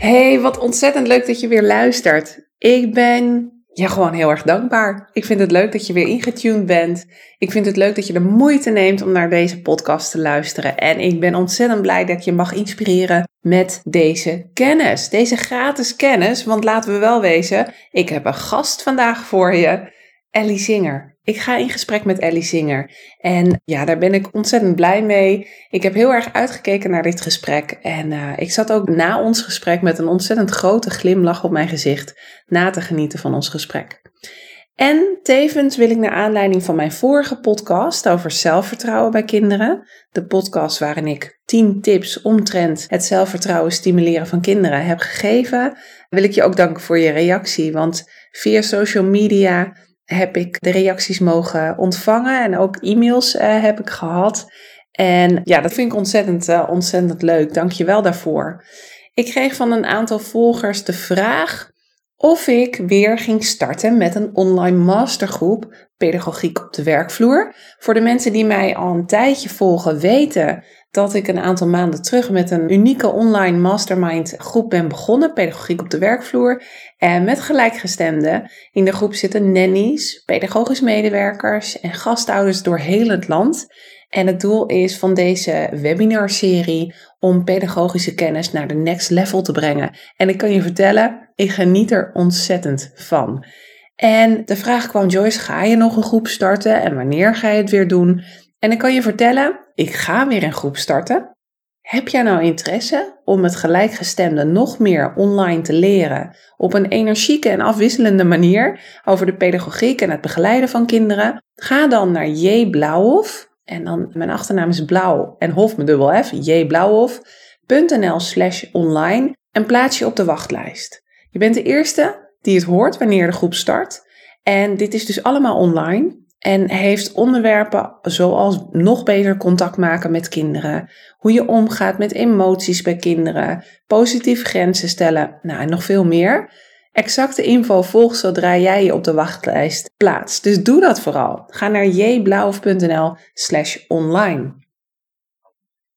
Hey, wat ontzettend leuk dat je weer luistert. Ik ben ja, gewoon heel erg dankbaar. Ik vind het leuk dat je weer ingetuned bent. Ik vind het leuk dat je de moeite neemt om naar deze podcast te luisteren. En ik ben ontzettend blij dat je mag inspireren met deze kennis. Deze gratis kennis. Want laten we wel wezen, ik heb een gast vandaag voor je. Ellie Zinger. Ik ga in gesprek met Ellie Zinger. En ja, daar ben ik ontzettend blij mee. Ik heb heel erg uitgekeken naar dit gesprek. En uh, ik zat ook na ons gesprek met een ontzettend grote glimlach op mijn gezicht na te genieten van ons gesprek. En tevens wil ik naar aanleiding van mijn vorige podcast over zelfvertrouwen bij kinderen, de podcast waarin ik 10 tips omtrent het zelfvertrouwen stimuleren van kinderen heb gegeven, wil ik je ook danken voor je reactie. Want via social media heb ik de reacties mogen ontvangen en ook e-mails uh, heb ik gehad. En ja, dat vind ik ontzettend, uh, ontzettend leuk. Dank je wel daarvoor. Ik kreeg van een aantal volgers de vraag of ik weer ging starten met een online mastergroep Pedagogiek op de werkvloer. Voor de mensen die mij al een tijdje volgen weten dat ik een aantal maanden terug met een unieke online mastermind groep ben begonnen, Pedagogiek op de werkvloer. En met gelijkgestemden. In de groep zitten nannies, pedagogisch medewerkers en gastouders door heel het land. En het doel is van deze webinarserie om pedagogische kennis naar de next level te brengen. En ik kan je vertellen, ik geniet er ontzettend van. En de vraag kwam, Joyce, ga je nog een groep starten en wanneer ga je het weer doen? En ik kan je vertellen, ik ga weer een groep starten. Heb jij nou interesse om met gelijkgestemde nog meer online te leren op een energieke en afwisselende manier over de pedagogiek en het begeleiden van kinderen? Ga dan naar J Blauwhof en dan mijn achternaam is Blauw en Hof met dubbel F, jblauwhof.nl slash online en plaats je op de wachtlijst. Je bent de eerste die het hoort wanneer de groep start. En dit is dus allemaal online. En heeft onderwerpen zoals nog beter contact maken met kinderen, hoe je omgaat met emoties bij kinderen, positieve grenzen stellen, nou en nog veel meer. Exacte info volgt zodra jij je op de wachtlijst plaatst. Dus doe dat vooral. Ga naar jblauw.nl slash online.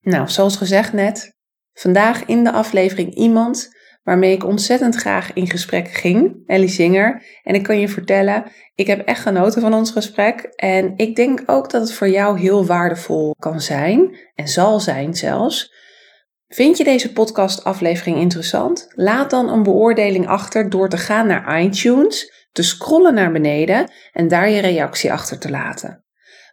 Nou, zoals gezegd net, vandaag in de aflevering iemand waarmee ik ontzettend graag in gesprek ging, Ellie Zinger. En ik kan je vertellen, ik heb echt genoten van ons gesprek. En ik denk ook dat het voor jou heel waardevol kan zijn, en zal zijn zelfs. Vind je deze podcastaflevering interessant? Laat dan een beoordeling achter door te gaan naar iTunes, te scrollen naar beneden en daar je reactie achter te laten.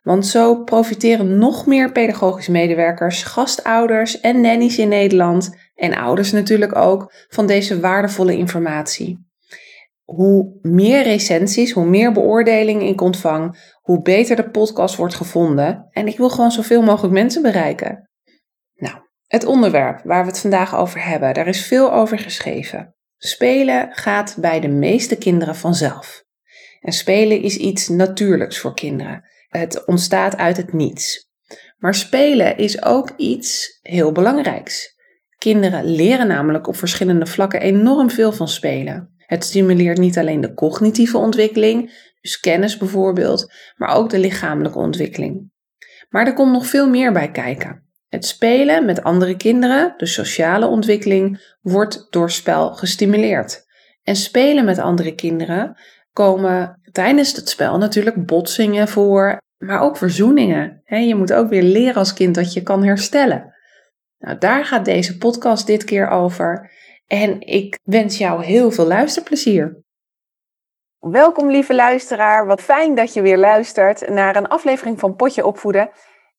Want zo profiteren nog meer pedagogisch medewerkers, gastouders en nannies in Nederland en ouders natuurlijk ook van deze waardevolle informatie. Hoe meer recensies, hoe meer beoordelingen ik ontvang, hoe beter de podcast wordt gevonden. En ik wil gewoon zoveel mogelijk mensen bereiken. Nou, het onderwerp waar we het vandaag over hebben, daar is veel over geschreven. Spelen gaat bij de meeste kinderen vanzelf. En spelen is iets natuurlijks voor kinderen. Het ontstaat uit het niets. Maar spelen is ook iets heel belangrijks. Kinderen leren namelijk op verschillende vlakken enorm veel van spelen. Het stimuleert niet alleen de cognitieve ontwikkeling, dus kennis bijvoorbeeld, maar ook de lichamelijke ontwikkeling. Maar er komt nog veel meer bij kijken. Het spelen met andere kinderen, de sociale ontwikkeling, wordt door spel gestimuleerd. En spelen met andere kinderen komen tijdens het spel natuurlijk botsingen voor, maar ook verzoeningen. Je moet ook weer leren als kind dat je kan herstellen. Nou, daar gaat deze podcast dit keer over. En ik wens jou heel veel luisterplezier. Welkom lieve luisteraar, wat fijn dat je weer luistert naar een aflevering van Potje Opvoeden.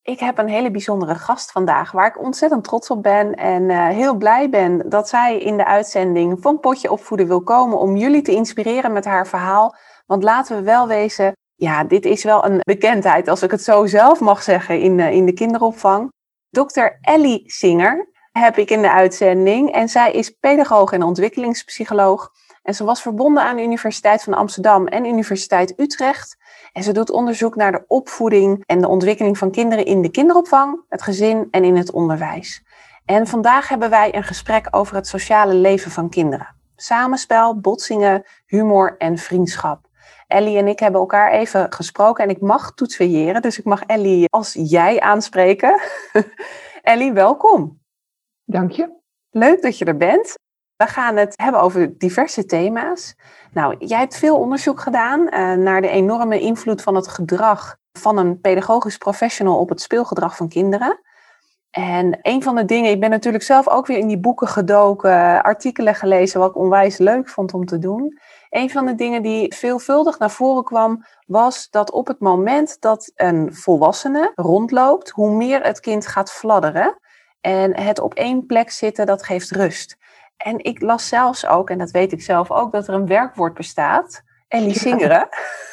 Ik heb een hele bijzondere gast vandaag waar ik ontzettend trots op ben en uh, heel blij ben dat zij in de uitzending van Potje Opvoeden wil komen om jullie te inspireren met haar verhaal. Want laten we wel wezen, Ja, dit is wel een bekendheid, als ik het zo zelf mag zeggen, in, de, in de kinderopvang. Dr. Ellie Singer heb ik in de uitzending. En zij is pedagoog en ontwikkelingspsycholoog. En ze was verbonden aan de Universiteit van Amsterdam en Universiteit Utrecht. En ze doet onderzoek naar de opvoeding en de ontwikkeling van kinderen in de kinderopvang, het gezin en in het onderwijs. En vandaag hebben wij een gesprek over het sociale leven van kinderen. Samenspel, botsingen, humor en vriendschap. Ellie en ik hebben elkaar even gesproken en ik mag toetsveilleren, dus ik mag Ellie als jij aanspreken. Ellie, welkom. Dank je. Leuk dat je er bent. We gaan het hebben over diverse thema's. Nou, jij hebt veel onderzoek gedaan uh, naar de enorme invloed van het gedrag van een pedagogisch professional op het speelgedrag van kinderen. En een van de dingen, ik ben natuurlijk zelf ook weer in die boeken gedoken, artikelen gelezen, wat ik onwijs leuk vond om te doen. Een van de dingen die veelvuldig naar voren kwam, was dat op het moment dat een volwassene rondloopt, hoe meer het kind gaat fladderen. En het op één plek zitten, dat geeft rust. En ik las zelfs ook, en dat weet ik zelf ook, dat er een werkwoord bestaat. Ellie Singeren.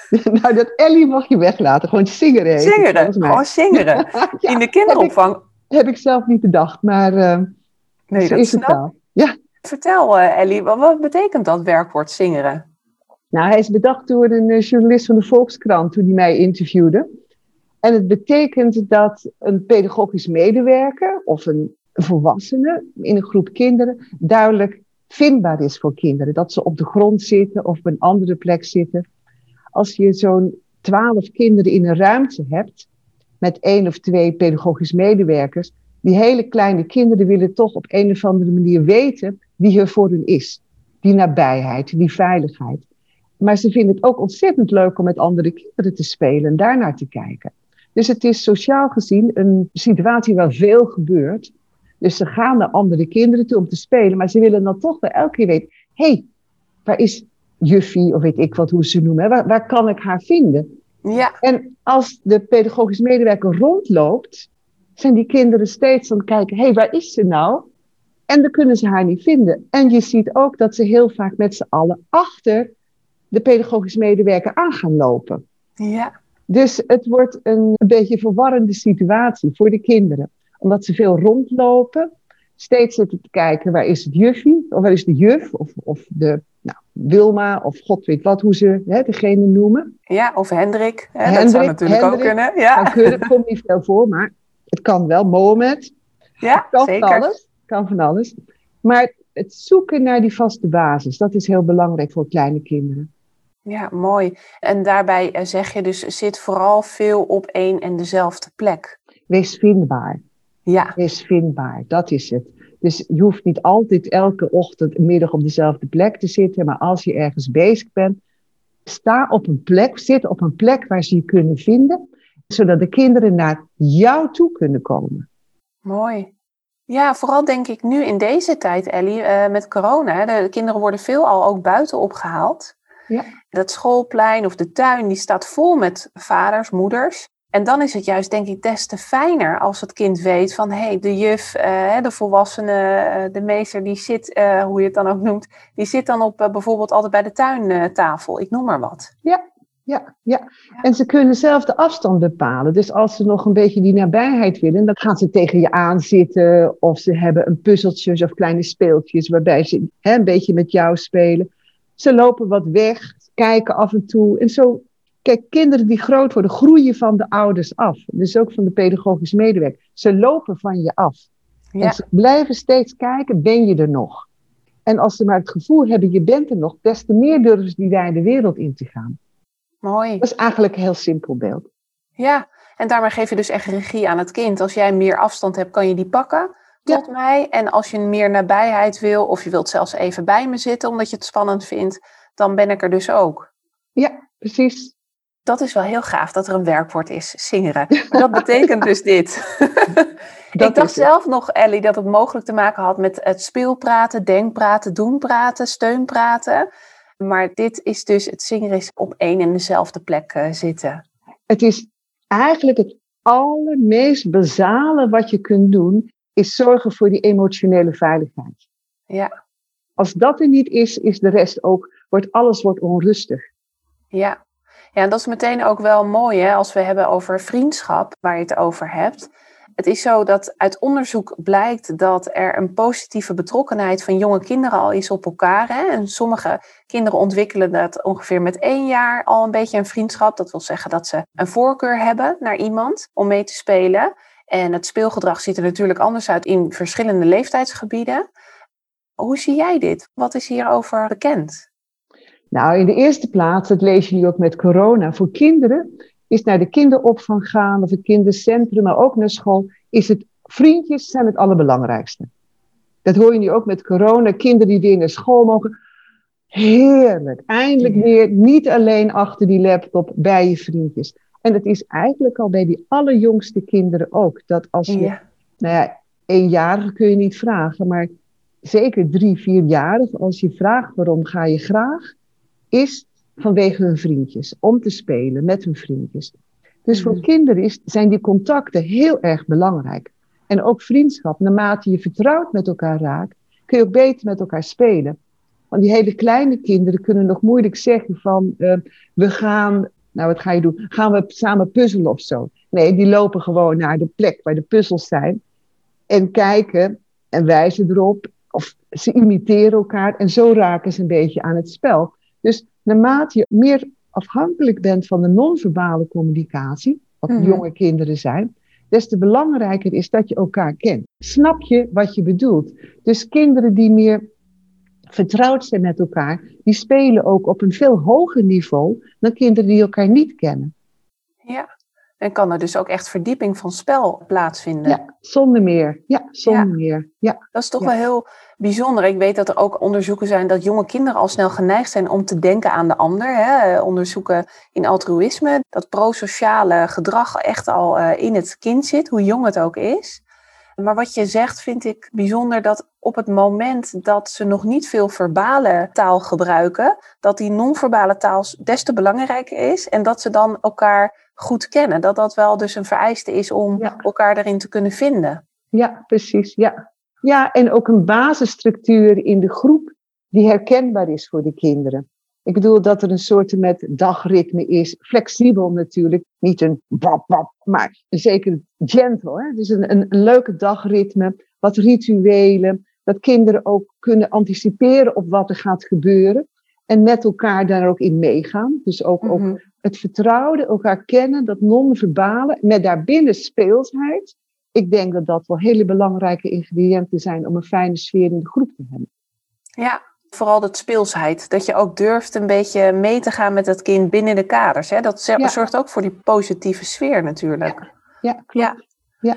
nou, dat Ellie mag je weglaten. Gewoon zingeren. Zingeren, gewoon zingeren. In de kinderopvang. Heb ik, heb ik, zelf niet bedacht, maar uh, nee, dat is het wel. Ja. Vertel uh, Ellie, wat, wat, betekent dat werkwoord zingeren? Nou, hij is bedacht door een uh, journalist van de Volkskrant toen hij mij interviewde. En het betekent dat een pedagogisch medewerker of een volwassene in een groep kinderen duidelijk vindbaar is voor kinderen. Dat ze op de grond zitten of op een andere plek zitten. Als je zo'n twaalf kinderen in een ruimte hebt met één of twee pedagogisch medewerkers, die hele kleine kinderen willen toch op een of andere manier weten wie er voor hen is. Die nabijheid, die veiligheid. Maar ze vinden het ook ontzettend leuk om met andere kinderen te spelen en daarnaar te kijken. Dus het is sociaal gezien een situatie waar veel gebeurt. Dus ze gaan naar andere kinderen toe om te spelen, maar ze willen dan toch wel elke keer weten: hé, hey, waar is juffie, of weet ik wat hoe ze noemen, waar, waar kan ik haar vinden? Ja. En als de pedagogisch medewerker rondloopt, zijn die kinderen steeds aan het kijken: hé, hey, waar is ze nou? En dan kunnen ze haar niet vinden. En je ziet ook dat ze heel vaak met z'n allen achter de pedagogisch medewerker aan gaan lopen. Ja. Dus het wordt een, een beetje verwarrende situatie voor de kinderen. Omdat ze veel rondlopen, steeds zitten te kijken waar is het juffie, of waar is de juf, of, of de nou, Wilma, of god weet wat, hoe ze hè, degene noemen. Ja, of Hendrik, hè, Hendrik dat zou natuurlijk ook kunnen. Ja. Kunnen, komt niet veel voor, maar het kan wel. Mohamed, ja, kan zeker. van alles. Kan van alles. Maar het zoeken naar die vaste basis, dat is heel belangrijk voor kleine kinderen. Ja, mooi. En daarbij eh, zeg je dus, zit vooral veel op één en dezelfde plek. Wees vindbaar. Ja. Wees vindbaar, dat is het. Dus je hoeft niet altijd elke ochtend en middag op dezelfde plek te zitten, maar als je ergens bezig bent, sta op een plek, zit op een plek waar ze je kunnen vinden, zodat de kinderen naar jou toe kunnen komen. Mooi. Ja, vooral denk ik nu in deze tijd, Ellie, uh, met corona. De kinderen worden veelal ook buiten opgehaald. Ja. Dat schoolplein of de tuin, die staat vol met vaders, moeders. En dan is het juist, denk ik, des te fijner als het kind weet van hé, hey, de juf, uh, de volwassene, uh, de meester, die zit, uh, hoe je het dan ook noemt, die zit dan op bijvoorbeeld altijd bij de tuintafel. Ik noem maar wat. Ja, ja, ja, En ze kunnen zelf de afstand bepalen. Dus als ze nog een beetje die nabijheid willen, dan gaan ze tegen je aanzitten. Of ze hebben een puzzeltjes of kleine speeltjes waarbij ze hè, een beetje met jou spelen. Ze lopen wat weg, kijken af en toe. En zo, kijk, kinderen die groot worden, groeien van de ouders af. Dus ook van de pedagogisch medewerker. Ze lopen van je af. Ja. En ze blijven steeds kijken, ben je er nog? En als ze maar het gevoel hebben, je bent er nog, des te meer durven ze die wijde wereld in te gaan. Mooi. Dat is eigenlijk een heel simpel beeld. Ja, en daarmee geef je dus echt regie aan het kind. Als jij meer afstand hebt, kan je die pakken tot Ja. mij. En als je meer nabijheid wil, of je wilt zelfs even bij me zitten omdat je het spannend vindt, dan ben ik er dus ook. Ja, precies. Dat is wel heel gaaf dat er een werkwoord is, zingeren. Maar dat betekent dus dit. Ik dacht het. zelf nog, Ellie, dat het mogelijk te maken had met het speelpraten, denkpraten, doenpraten, steunpraten. Maar dit is dus, het zingeren is op één en dezelfde plek eh, zitten. Het is eigenlijk het allermeest basale wat je kunt doen, is zorgen voor die emotionele veiligheid. Ja, Als dat er niet is, is de rest ook, wordt alles wordt onrustig. ja. Ja, dat is meteen ook wel mooi hè, als we hebben over vriendschap, waar je het over hebt. Het is zo dat uit onderzoek blijkt dat er een positieve betrokkenheid van jonge kinderen al is op elkaar. Hè? En sommige kinderen ontwikkelen dat ongeveer met één jaar al een beetje een vriendschap. Dat wil zeggen dat ze een voorkeur hebben naar iemand om mee te spelen. En het speelgedrag ziet er natuurlijk anders uit in verschillende leeftijdsgebieden. Hoe zie jij dit? Wat is hierover bekend? Nou, in de eerste plaats, dat lees je nu ook met corona, voor kinderen is naar de kinderopvang gaan of het kindercentrum, maar ook naar school, is het vriendjes zijn het allerbelangrijkste. Dat hoor je nu ook met corona, kinderen die weer naar school mogen. Heerlijk, eindelijk weer niet alleen achter die laptop bij je vriendjes. En het is eigenlijk al bij die allerjongste kinderen ook, dat als je, nou ja, eenjarige kun je niet vragen, maar zeker drie, vierjarig, als je vraagt waarom ga je graag, is vanwege hun vriendjes, om te spelen met hun vriendjes. Dus voor mhm. kinderen is, zijn die contacten heel erg belangrijk. En ook vriendschap, naarmate je vertrouwd met elkaar raakt, kun je ook beter met elkaar spelen. Want die hele kleine kinderen kunnen nog moeilijk zeggen van, uh, we gaan, nou wat ga je doen? Gaan we samen puzzelen of zo? Nee, die lopen gewoon naar de plek waar de puzzels zijn en kijken en wijzen erop. Of ze imiteren elkaar en zo raken ze een beetje aan het spel. Dus naarmate je meer afhankelijk bent van de non-verbale communicatie, wat mhm. jonge kinderen zijn, des te belangrijker is dat je elkaar kent. Snap je wat je bedoelt? Dus kinderen die meer vertrouwd zijn met elkaar, die spelen ook op een veel hoger niveau dan kinderen die elkaar niet kennen. Ja, en kan er dus ook echt verdieping van spel plaatsvinden? Ja, zonder meer. Ja, zonder meer. Ja. Dat is toch wel heel bijzonder. Ik weet dat er ook onderzoeken zijn dat jonge kinderen al snel geneigd zijn om te denken aan de ander. Hè? Onderzoeken in altruïsme, dat prosociale gedrag echt al uh, in het kind zit, hoe jong het ook is. Maar wat je zegt vind ik bijzonder dat op het moment dat ze nog niet veel verbale taal gebruiken, dat die non-verbale taal des te belangrijker is en dat ze dan elkaar goed kennen. Dat dat wel dus een vereiste is om elkaar daarin te kunnen vinden. Ja, precies. Ja. Ja, en ook een basisstructuur in de groep die herkenbaar is voor de kinderen. Ik bedoel dat er een soort met dagritme is, flexibel natuurlijk, niet een wap wap, maar zeker gentle. Hè? Dus een, een, een leuke dagritme, wat rituelen, dat kinderen ook kunnen anticiperen op wat er gaat gebeuren en met elkaar daar ook in meegaan. Dus ook, ook mhm. het vertrouwen, elkaar kennen, dat non-verbale, met daarbinnen speelsheid. Ik denk dat dat wel hele belangrijke ingrediënten zijn om een fijne sfeer in de groep te hebben. Ja, vooral dat speelsheid. Dat je ook durft een beetje mee te gaan met het kind binnen de kaders. Hè? Dat zorgt ook voor die positieve sfeer natuurlijk. Ja, ja klopt. Ja.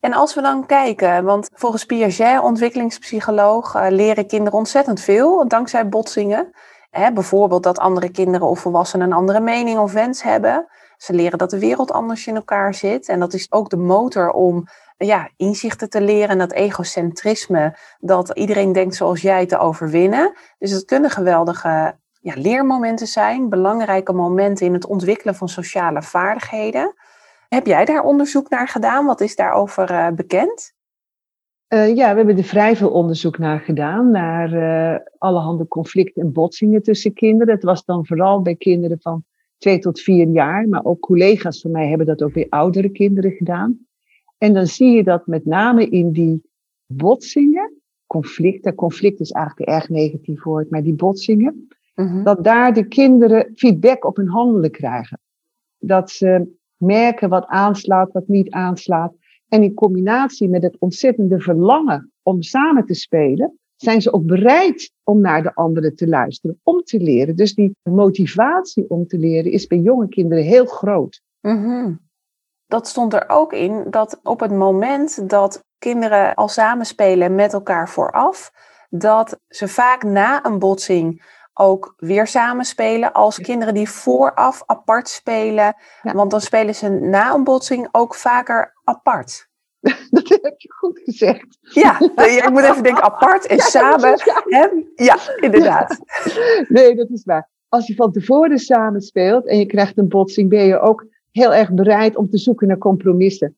En als we dan kijken, want volgens Piaget, ontwikkelingspsycholoog, uh, leren kinderen ontzettend veel dankzij botsingen. Hè, bijvoorbeeld dat andere kinderen of volwassenen een andere mening of wens hebben. Ze leren dat de wereld anders in elkaar zit. En dat is ook de motor om ja, inzichten te leren en dat egocentrisme, dat iedereen denkt zoals jij, te overwinnen. Dus het kunnen geweldige ja, leermomenten zijn, belangrijke momenten in het ontwikkelen van sociale vaardigheden. Heb jij daar onderzoek naar gedaan? Wat is daarover uh, bekend? Uh, ja, we hebben er vrij veel onderzoek naar gedaan, naar uh, allerhande conflicten en botsingen tussen kinderen. Het was dan vooral bij kinderen van twee tot vier jaar, maar ook collega's van mij hebben dat ook bij oudere kinderen gedaan. En dan zie je dat met name in die botsingen, conflicten, conflict is eigenlijk een erg negatief woord, maar die botsingen, mhm. dat daar de kinderen feedback op hun handelen krijgen. Dat ze merken wat aanslaat, wat niet aanslaat. En in combinatie met het ontzettende verlangen om samen te spelen, zijn ze ook bereid om naar de anderen te luisteren, om te leren. Dus die motivatie om te leren is bij jonge kinderen heel groot. Mm Dat stond er ook in dat op het moment dat kinderen al samenspelen met elkaar vooraf, dat ze vaak na een botsing ook weer samenspelen als kinderen die vooraf apart spelen. Want dan spelen ze na een botsing ook vaker apart. Dat heb je goed gezegd. Ja, ik moet even denken, apart en samen. Ja, ja, inderdaad. Nee, dat is waar. Als je van tevoren samen speelt en je krijgt een botsing, ben je ook heel erg bereid om te zoeken naar compromissen.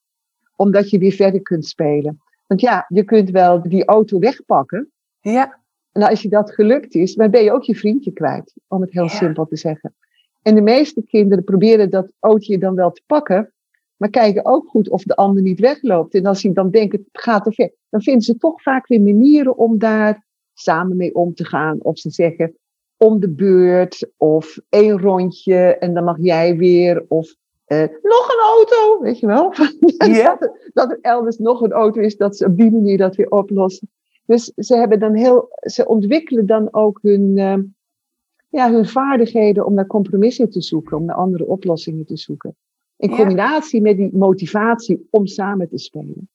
Omdat je weer verder kunt spelen. Want ja, je kunt wel die auto wegpakken. Ja. En als je dat gelukt is, dan ben je ook je vriendje kwijt, om het heel simpel te zeggen. En de meeste kinderen proberen dat ootje dan wel te pakken, maar kijken ook goed of de ander niet wegloopt. En als ze dan denken, het gaat te ver, dan vinden ze toch vaak weer manieren om daar samen mee om te gaan. Of ze zeggen, om de beurt, of één rondje en dan mag jij weer, of uh, nog een auto, weet je wel? Dat, er, dat, er, elders nog een auto is, dat ze op die manier dat weer oplossen. Dus ze, hebben dan heel, ze ontwikkelen dan ook hun, uh, ja, hun vaardigheden om naar compromissen te zoeken, om naar andere oplossingen te zoeken. In combinatie met die motivatie om samen te spelen.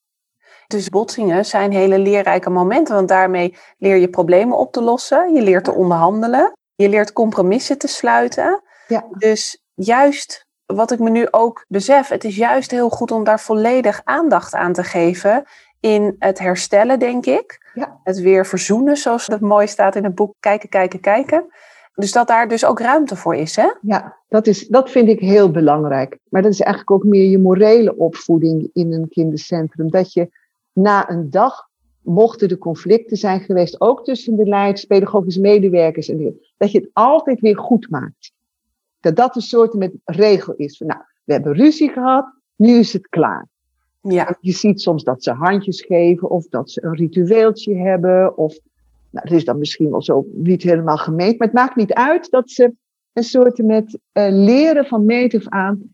Dus botsingen zijn hele leerrijke momenten, want daarmee leer je problemen op te lossen, je leert te onderhandelen, je leert compromissen te sluiten. Ja. Dus juist wat ik me nu ook besef, het is juist heel goed om daar volledig aandacht aan te geven in het herstellen, denk ik. Ja. Het weer verzoenen, zoals het mooi staat in het boek Kijken, kijken, kijken. Dus dat daar dus ook ruimte voor is, hè? Ja, dat, is, dat vind ik heel belangrijk. Maar dat is eigenlijk ook meer je morele opvoeding in een kindercentrum. Dat je na een dag, mochten er conflicten zijn geweest, ook tussen de leiders, pedagogische medewerkers en dat je het altijd weer goed maakt. Dat dat een soort met regel is. Van, nou, we hebben ruzie gehad, nu is het klaar. Ja. Je ziet soms dat ze handjes geven of dat ze een ritueeltje hebben. Of, nou, dat is dan misschien wel zo niet helemaal gemeend. Maar het maakt niet uit dat ze een soort met uh, leren van meet af aan.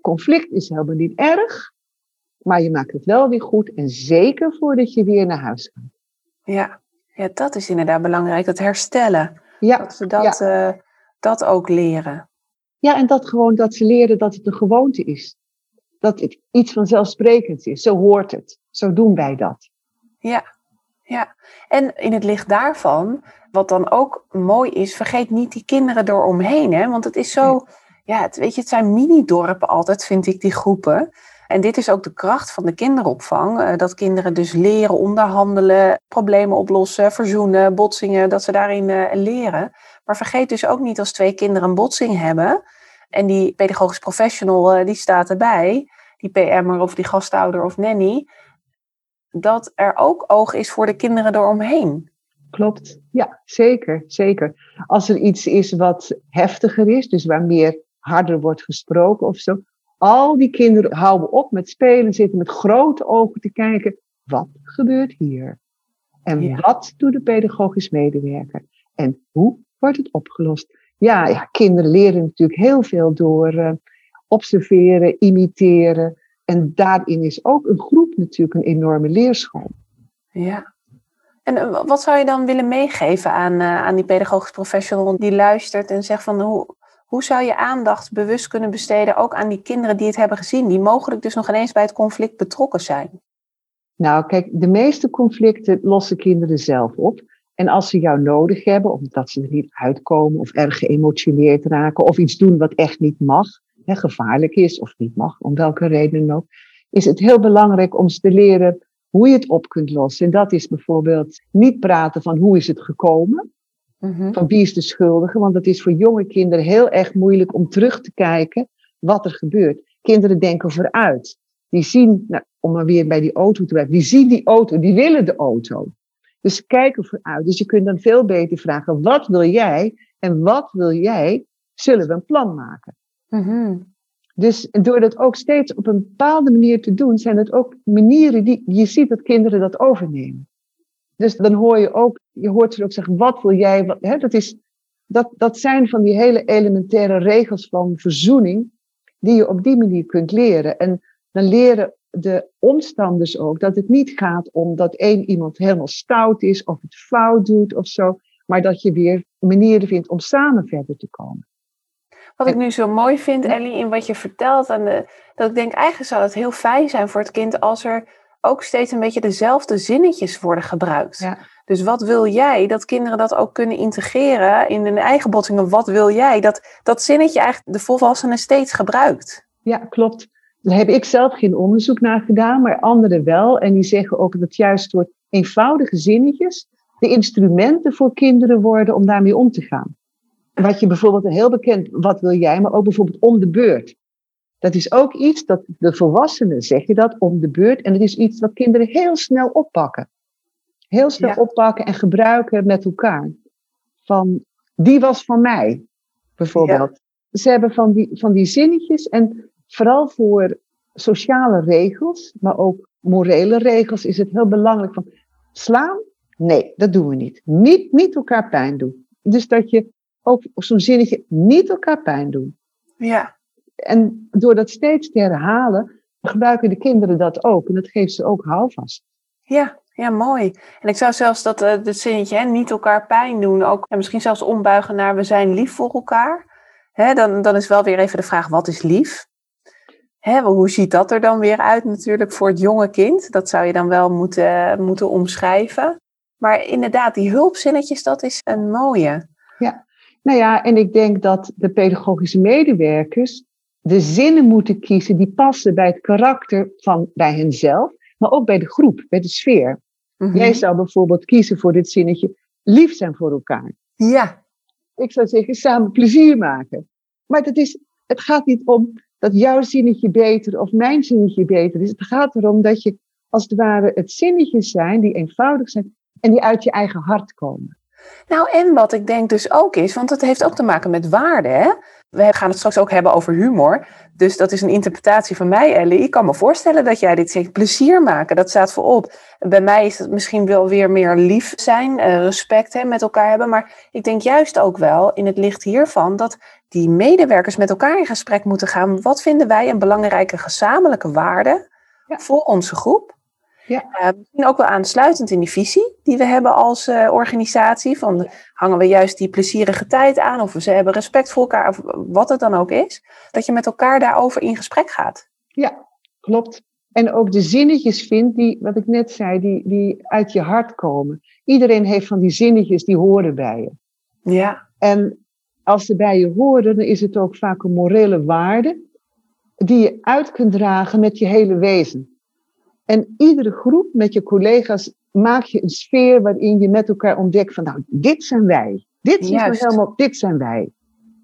Conflict is helemaal niet erg. Maar je maakt het wel weer goed. En zeker voordat je weer naar huis gaat. Ja, ja dat is inderdaad belangrijk. Het herstellen. Ja. Dat ze dat, ja. uh, dat ook leren. Ja, en dat gewoon dat ze leren dat het een gewoonte is. Dat het iets vanzelfsprekends is. Zo hoort het. Zo doen wij dat. Ja, ja. En in het licht daarvan, wat dan ook mooi is, vergeet niet die kinderen eromheen. Hè? Want het is zo, ja, het, weet je, het zijn mini-dorpen altijd, vind ik, die groepen. En dit is ook de kracht van de kinderopvang. Eh, dat kinderen dus leren onderhandelen, problemen oplossen, verzoenen, botsingen, dat ze daarin uh, leren. Maar vergeet dus ook niet als twee kinderen een botsing hebben en die pedagogisch professional uh, die staat erbij, die PM'er of die gastouder of nanny, dat er ook oog is voor de kinderen eromheen. Klopt, ja, zeker, zeker. Als er iets is wat heftiger is, dus waar meer harder wordt gesproken of zo, al die kinderen houden op met spelen, zitten met grote ogen te kijken, wat gebeurt hier? En wat doet de pedagogisch medewerker? En hoe wordt het opgelost? Ja, ja kinderen leren natuurlijk heel veel door uh, observeren, imiteren. En daarin is ook een groep natuurlijk een enorme leerschool. Ja. En eh, wat zou je dan willen meegeven aan, uh, aan die pedagogisch professional die luistert en zegt van hoe, hoe zou je aandacht bewust kunnen besteden ook aan die kinderen die het hebben gezien, die mogelijk dus nog ineens bij het conflict betrokken zijn? Nou, kijk, de meeste conflicten lossen kinderen zelf op. En als ze jou nodig hebben, omdat ze er niet uitkomen of erg geëmotioneerd raken of iets doen wat echt niet mag, hè, gevaarlijk is of niet mag, om welke reden ook, is het heel belangrijk om ze te leren hoe je het op kunt lossen. En dat is bijvoorbeeld niet praten van hoe is het gekomen, Mhm. Van wie is de schuldige? Want het is voor jonge kinderen heel erg moeilijk om terug te kijken wat er gebeurt. Kinderen denken vooruit. Die zien, nou, om maar weer bij die auto te blijven, die zien die auto, die willen de auto. Dus ze kijken vooruit. Dus je kunt dan veel beter vragen, wat wil jij en wat wil jij? Zullen we een plan maken? Mhm. Dus door dat ook steeds op een bepaalde manier te doen, zijn het ook manieren die je ziet dat kinderen dat overnemen. Dus dan hoor je ook, je hoort ze ook zeggen, wat wil jij? Wat, hè, dat, is, dat, dat zijn van die hele elementaire regels van verzoening, die je op die manier kunt leren. En dan leren de omstanders ook dat het niet gaat om dat één iemand helemaal stout is of het fout doet of zo, maar dat je weer manieren vindt om samen verder te komen. Wat ik nu zo mooi vind, Ellie, in wat je vertelt, en de, dat ik denk eigenlijk zou het heel fijn zijn voor het kind als er ook steeds een beetje dezelfde zinnetjes worden gebruikt. Ja. Dus wat wil jij? Dat kinderen dat ook kunnen integreren in hun eigen botsingen. Wat wil jij? Dat, dat zinnetje eigenlijk de volwassenen steeds gebruikt. Ja, klopt. Daar heb ik zelf geen onderzoek naar gedaan, maar anderen wel. En die zeggen ook dat juist door eenvoudige zinnetjes de instrumenten voor kinderen worden om daarmee om te gaan. Wat je bijvoorbeeld heel bekend, wat wil jij, maar ook bijvoorbeeld om de beurt. Dat is ook iets dat de volwassenen zeggen dat om de beurt. En het is iets wat kinderen heel snel oppakken. Heel snel oppakken en gebruiken met elkaar. Van, die was van mij, bijvoorbeeld. ze hebben van die, van die zinnetjes en vooral voor sociale regels, maar ook morele regels is het heel belangrijk van slaan? Nee, dat doen we niet. Niet, niet elkaar pijn doen. Dus dat je ook zo'n zinnetje niet elkaar pijn doen. Ja. En door dat steeds te herhalen, gebruiken de kinderen dat ook. En dat geeft ze ook houvast. Ja, ja, mooi. En ik zou zelfs dat uh, zinnetje, hè, niet elkaar pijn doen, ook en misschien zelfs ombuigen naar we zijn lief voor elkaar. Hè, dan, dan is wel weer even de vraag, wat is lief? Hè, hoe ziet dat er dan weer uit natuurlijk voor het jonge kind? Dat zou je dan wel moeten, moeten omschrijven. Maar inderdaad, die hulpzinnetjes, dat is een mooie. Nou ja, en ik denk dat de pedagogische medewerkers de zinnen moeten kiezen die passen bij het karakter van bij henzelf, maar ook bij de groep, bij de sfeer. Mhm. Jij zou bijvoorbeeld kiezen voor dit zinnetje, lief zijn voor elkaar. Ja. Ik zou zeggen, samen plezier maken. Maar het, is, het gaat niet om dat jouw zinnetje beter of mijn zinnetje beter is. Het gaat erom dat je als het ware het zinnetjes zijn die eenvoudig zijn en die uit je eigen hart komen. Nou, en wat ik denk dus ook is, want het heeft ook te maken met waarde. Hè? We gaan het straks ook hebben over humor. Dus dat is een interpretatie van mij, Ellie. Ik kan me voorstellen dat jij dit zegt. Plezier maken, dat staat voorop. Bij mij is het misschien wel weer meer lief zijn, eh, respect hè, met elkaar hebben. Maar ik denk juist ook wel in het licht hiervan dat die medewerkers met elkaar in gesprek moeten gaan. Wat vinden wij een belangrijke gezamenlijke waarde voor onze groep? Ja. Misschien ook wel aansluitend in die visie die we hebben als uh, organisatie. Van hangen we juist die plezierige tijd aan of ze hebben respect voor elkaar of wat het dan ook is. Dat je met elkaar daarover in gesprek gaat. Ja, klopt. En ook de zinnetjes vindt die, wat ik net zei, die, die uit je hart komen. Iedereen heeft van die zinnetjes die horen bij je. Ja. En als ze bij je horen, dan is het ook vaak een morele waarde die je uit kunt dragen met je hele wezen. En iedere groep met je collega's maak je een sfeer waarin je met elkaar ontdekt van nou, dit zijn wij. Dit, is nou helemaal, dit zijn wij.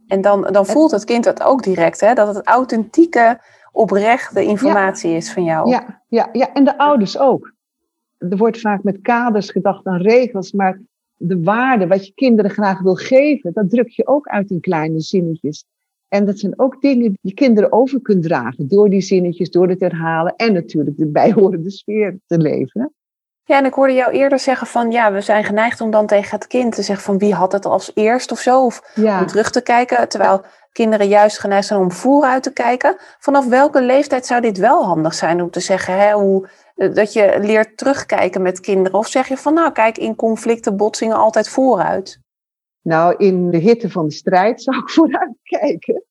En dan, dan voelt het kind dat ook direct, hè? dat het authentieke, oprechte informatie is van jou. Ja, ja, ja, en de ouders ook. Er wordt vaak met kaders gedacht aan regels, maar de waarde, wat je kinderen graag wil geven, dat druk je ook uit in kleine zinnetjes. En dat zijn ook dingen die je kinderen over kunt dragen door die zinnetjes, door het herhalen en natuurlijk de bijhorende sfeer te leven. Ja, en ik hoorde jou eerder zeggen van ja, we zijn geneigd om dan tegen het kind te zeggen van wie had het als eerst of zo. Of om terug te kijken, terwijl kinderen juist geneigd zijn om vooruit te kijken. Vanaf welke leeftijd zou dit wel handig zijn om te zeggen hè, hoe, eh, dat je leert terugkijken met kinderen? Of zeg je van nou kijk, in conflicten, botsingen altijd vooruit? Nou, in de hitte van de strijd zou ik vooruit kijken.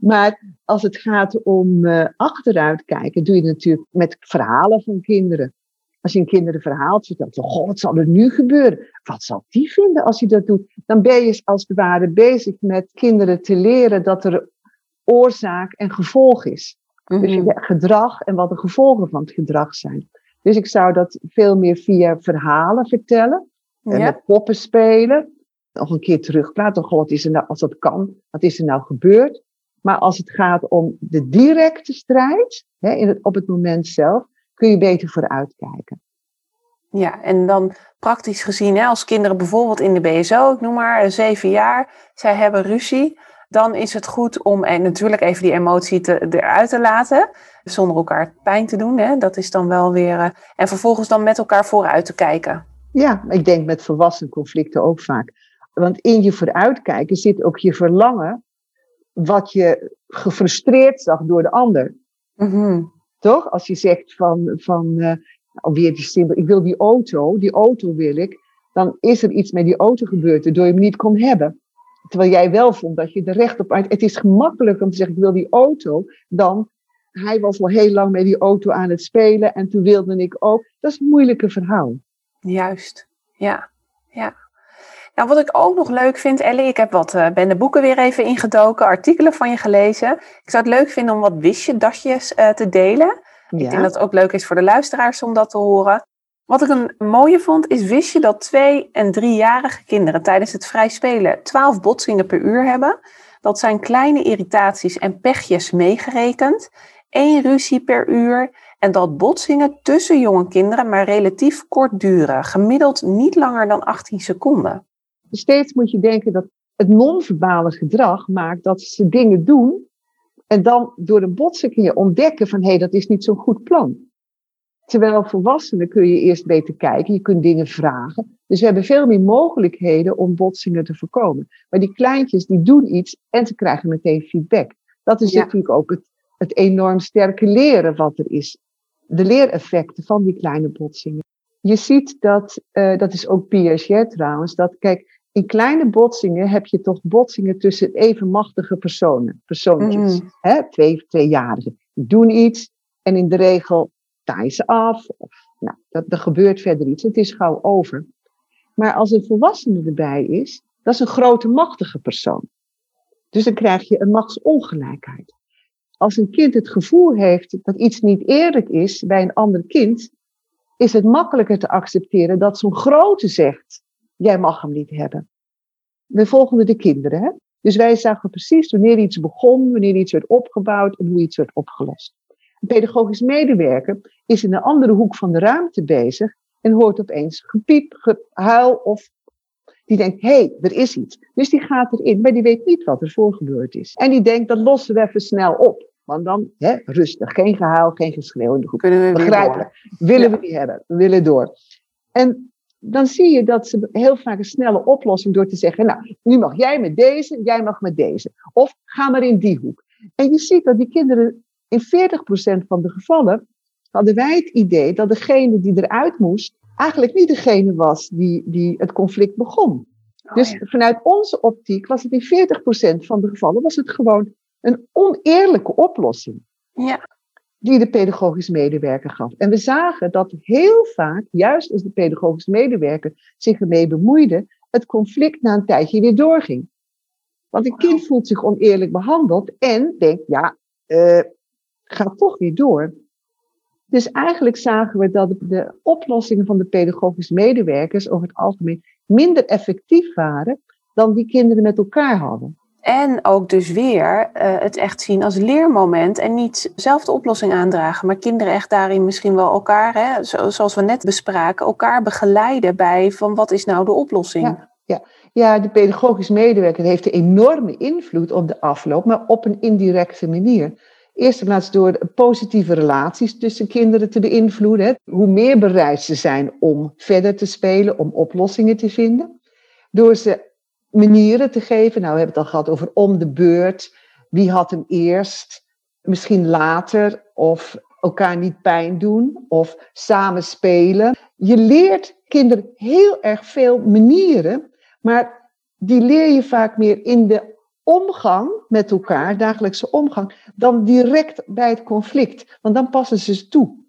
Maar als het gaat om uh, achteruit kijken, doe je het natuurlijk met verhalen van kinderen. Als je een kind een verhaal vertelt, van, goh, wat zal er nu gebeuren? Wat zal die vinden als hij dat doet? Dan ben je als het ware bezig met kinderen te leren dat er oorzaak en gevolg is. Dus je mhm. gedrag en wat de gevolgen van het gedrag zijn. Dus ik zou dat veel meer via verhalen vertellen. En met poppen spelen nog een keer terugplaatsen. Goh, wat is er nou, als dat kan, wat is er nou gebeurd? Maar als het gaat om de directe strijd, hè, in het, op het moment zelf, kun je beter vooruitkijken. Ja, en dan praktisch gezien, hè, als kinderen bijvoorbeeld in de BSO, ik noem maar zeven jaar, zij hebben ruzie, dan is het goed om en natuurlijk even die emotie te, eruit te laten, zonder elkaar pijn te doen. Hè, dat is dan wel weer. Uh, en vervolgens dan met elkaar vooruit te kijken. Ja, ik denk met volwassen conflicten ook vaak. Want in je vooruitkijken zit ook je verlangen, wat je gefrustreerd zag door de ander. Mhm. Toch? Als je zegt van, van uh, alweer die simpel, ik wil die auto, die auto wil ik, dan is er iets met die auto gebeurd waardoor je hem niet kon hebben. Terwijl jij wel vond dat je er recht op uit. Het is gemakkelijker om te zeggen: ik wil die auto, dan hij was al heel lang met die auto aan het spelen en toen wilde ik ook. Dat is een moeilijke verhaal. Juist, ja. ja. Nou, wat ik ook nog leuk vind, Ellie, ik heb wat uh, ben de boeken weer even ingedoken, artikelen van je gelezen. Ik zou het leuk vinden om wat wistje-datjes uh, te delen. Ik denk dat het ook leuk is voor de luisteraars om dat te horen. Wat ik een mooie vond, is wist je dat twee- en driejarige kinderen tijdens het vrij spelen 12 botsingen per uur hebben? Dat zijn kleine irritaties en pechjes meegerekend. één ruzie per uur. En dat botsingen tussen jonge kinderen maar relatief kort duren. Gemiddeld niet langer dan 18 seconden steeds moet je denken dat het non-verbale gedrag maakt dat ze dingen doen en dan door een botsing kun je ontdekken van hé, hey, dat is niet zo'n goed plan. Terwijl volwassenen kun je eerst beter kijken, je kunt dingen vragen. Dus we hebben veel meer mogelijkheden om botsingen te voorkomen. Maar die kleintjes die doen iets en ze krijgen meteen feedback. Dat is natuurlijk ook het, het enorm sterke leren wat er is. De leereffecten van die kleine botsingen. Je ziet dat, uh, dat is ook Piaget trouwens, dat kijk, in kleine botsingen heb je toch botsingen tussen even machtige personen, persoontjes. Mm. Hè? Twee, tweejarigen. Die doen iets en in de regel taaien ze af. Of, nou, dat, er gebeurt verder iets. Het is gauw over. Maar als een volwassene erbij is, dat is een grote machtige persoon. Dus dan krijg je een machtsongelijkheid. Als een kind het gevoel heeft dat iets niet eerlijk is bij een ander kind, is het makkelijker te accepteren dat zo'n grote zegt jij mag hem niet hebben. We volgen de kinderen. Hè? Dus wij zagen precies wanneer iets begon, wanneer iets werd opgebouwd en hoe iets werd opgelost. Een pedagogisch medewerker is in een andere hoek van de ruimte bezig en hoort opeens gepiep, gehuil of die denkt, hé, hey, er is iets. Dus die gaat erin, maar die weet niet wat er voor gebeurd is. En die denkt, dat lossen we even snel op. Want dan, hè, rustig, geen gehuil, geen geschreeuw in de groep. Kunnen we Begrijpelijk. Willen we niet hebben, we willen door. En dan zie je dat ze heel vaak een snelle oplossing door te zeggen, nou, nu mag jij met deze, jij mag met deze. Of ga maar in die hoek. En je ziet dat die kinderen in 40% van de gevallen hadden wij het idee dat degene die eruit moest, eigenlijk niet degene was die, die het conflict begon. Oh, dus vanuit onze optiek was het in 40% van de gevallen was het gewoon een oneerlijke oplossing. Ja die de pedagogisch medewerker gaf. En we zagen dat heel vaak, juist als de pedagogisch medewerker zich ermee bemoeide, het conflict na een tijdje weer doorging. Want een kind voelt zich oneerlijk behandeld en denkt, ja, uh, gaat toch weer door. Dus eigenlijk zagen we dat de oplossingen van de pedagogische medewerkers over het algemeen minder effectief waren dan die kinderen met elkaar hadden. En ook dus weer uh, het echt zien als leermoment en niet zelf de oplossing aandragen, maar kinderen echt daarin misschien wel elkaar, hè, zoals we net bespraken, elkaar begeleiden bij van wat is nou de oplossing. Ja, ja. ja de pedagogisch medewerker heeft een enorme invloed op de afloop, maar op een indirecte manier. Eerst en plaats door positieve relaties tussen kinderen te beïnvloeden. Hoe meer bereid ze zijn om verder te spelen, om oplossingen te vinden. Door ze manieren te geven. Nou, we hebben het al gehad over om de beurt. Wie had hem eerst? Misschien later. Of elkaar niet pijn doen. Of samen spelen. Je leert kinderen heel erg veel manieren. Maar die leer je vaak meer in de omgang met elkaar, dagelijkse omgang, dan direct bij het conflict. Want dan passen ze toe.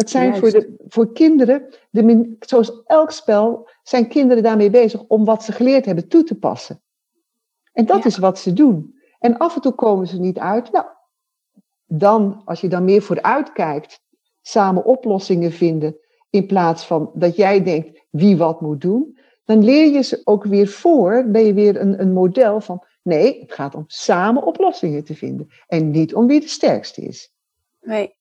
Dat zijn voor, de, voor kinderen, de, zoals elk spel, zijn kinderen daarmee bezig om wat ze geleerd hebben toe te passen. En dat is wat ze doen. En af en toe komen ze niet uit. Nou, dan, als je dan meer vooruit kijkt, samen oplossingen vinden, in plaats van dat jij denkt wie wat moet doen, dan leer je ze ook weer voor, ben je weer een, een model van, nee, het gaat om samen oplossingen te vinden en niet om wie de sterkste is. Nee,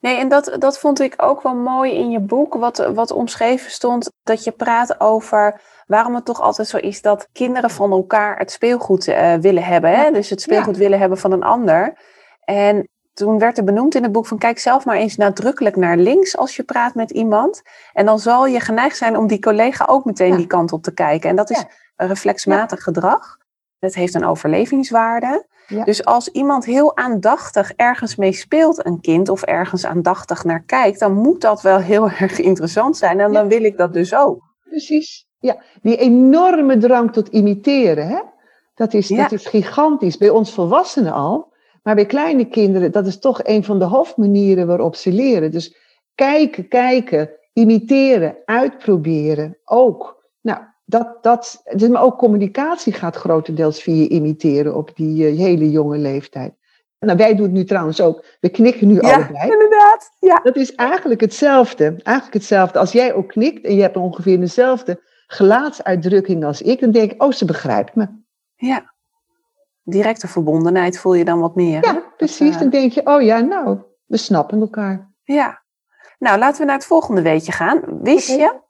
Nee, en dat, dat vond ik ook wel mooi in je boek, wat, wat omschreven stond, dat je praat over waarom het toch altijd zo is dat kinderen van elkaar het speelgoed uh, willen hebben. Hè? Dus het speelgoed willen hebben van een ander. En toen werd er benoemd in het boek van kijk zelf maar eens nadrukkelijk naar links als je praat met iemand. En dan zal je geneigd zijn om die collega ook meteen die kant op te kijken. En dat is reflexmatig gedrag. Het heeft een overlevingswaarde. Dus als iemand heel aandachtig ergens mee speelt, een kind, of ergens aandachtig naar kijkt, dan moet dat wel heel erg interessant zijn. En dan wil ik dat dus ook. Precies. Ja, die enorme drang tot imiteren, hè? Dat, is, dat is gigantisch. Bij ons volwassenen al. Maar bij kleine kinderen, dat is toch een van de hoofdmanieren waarop ze leren. Dus kijken, kijken, imiteren, uitproberen ook. Nou, dat, dat, dus, maar ook communicatie gaat grotendeels via imiteren op die uh, hele jonge leeftijd. Nou, wij doen het nu trouwens ook. We knikken nu ja, allebei. inderdaad. Ja. Dat is eigenlijk hetzelfde. Eigenlijk hetzelfde. Als jij ook knikt en je hebt ongeveer dezelfde gelaatsuitdrukking als ik, dan denk ik, oh, ze begrijpt me. Ja. Directe verbondenheid voel je dan wat meer. Ja, precies. Uh... Dan denk je, oh ja, nou, we snappen elkaar. Ja. Nou, laten we naar het volgende weetje gaan. Wist je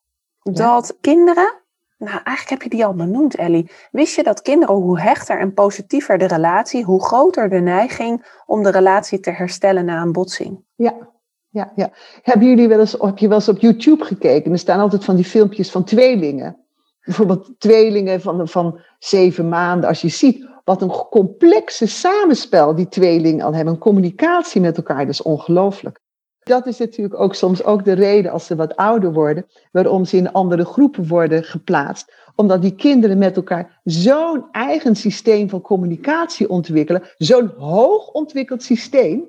dat kinderen Nou, eigenlijk heb je die al benoemd, Ellie. Wist je dat kinderen, hoe hechter en positiever de relatie, hoe groter de neiging om de relatie te herstellen na een botsing? Ja, ja, ja. Hebben jullie wel eens, heb je wel eens op YouTube gekeken? Er staan altijd van die filmpjes van tweelingen. Bijvoorbeeld tweelingen van, van zeven maanden. Als je ziet wat een complexe samenspel die tweelingen al hebben. Een communicatie met elkaar, dat is ongelooflijk. Dat is natuurlijk ook soms ook de reden als ze wat ouder worden, waarom ze in andere groepen worden geplaatst. Omdat die kinderen met elkaar zo'n eigen systeem van communicatie ontwikkelen, zo'n hoog ontwikkeld systeem,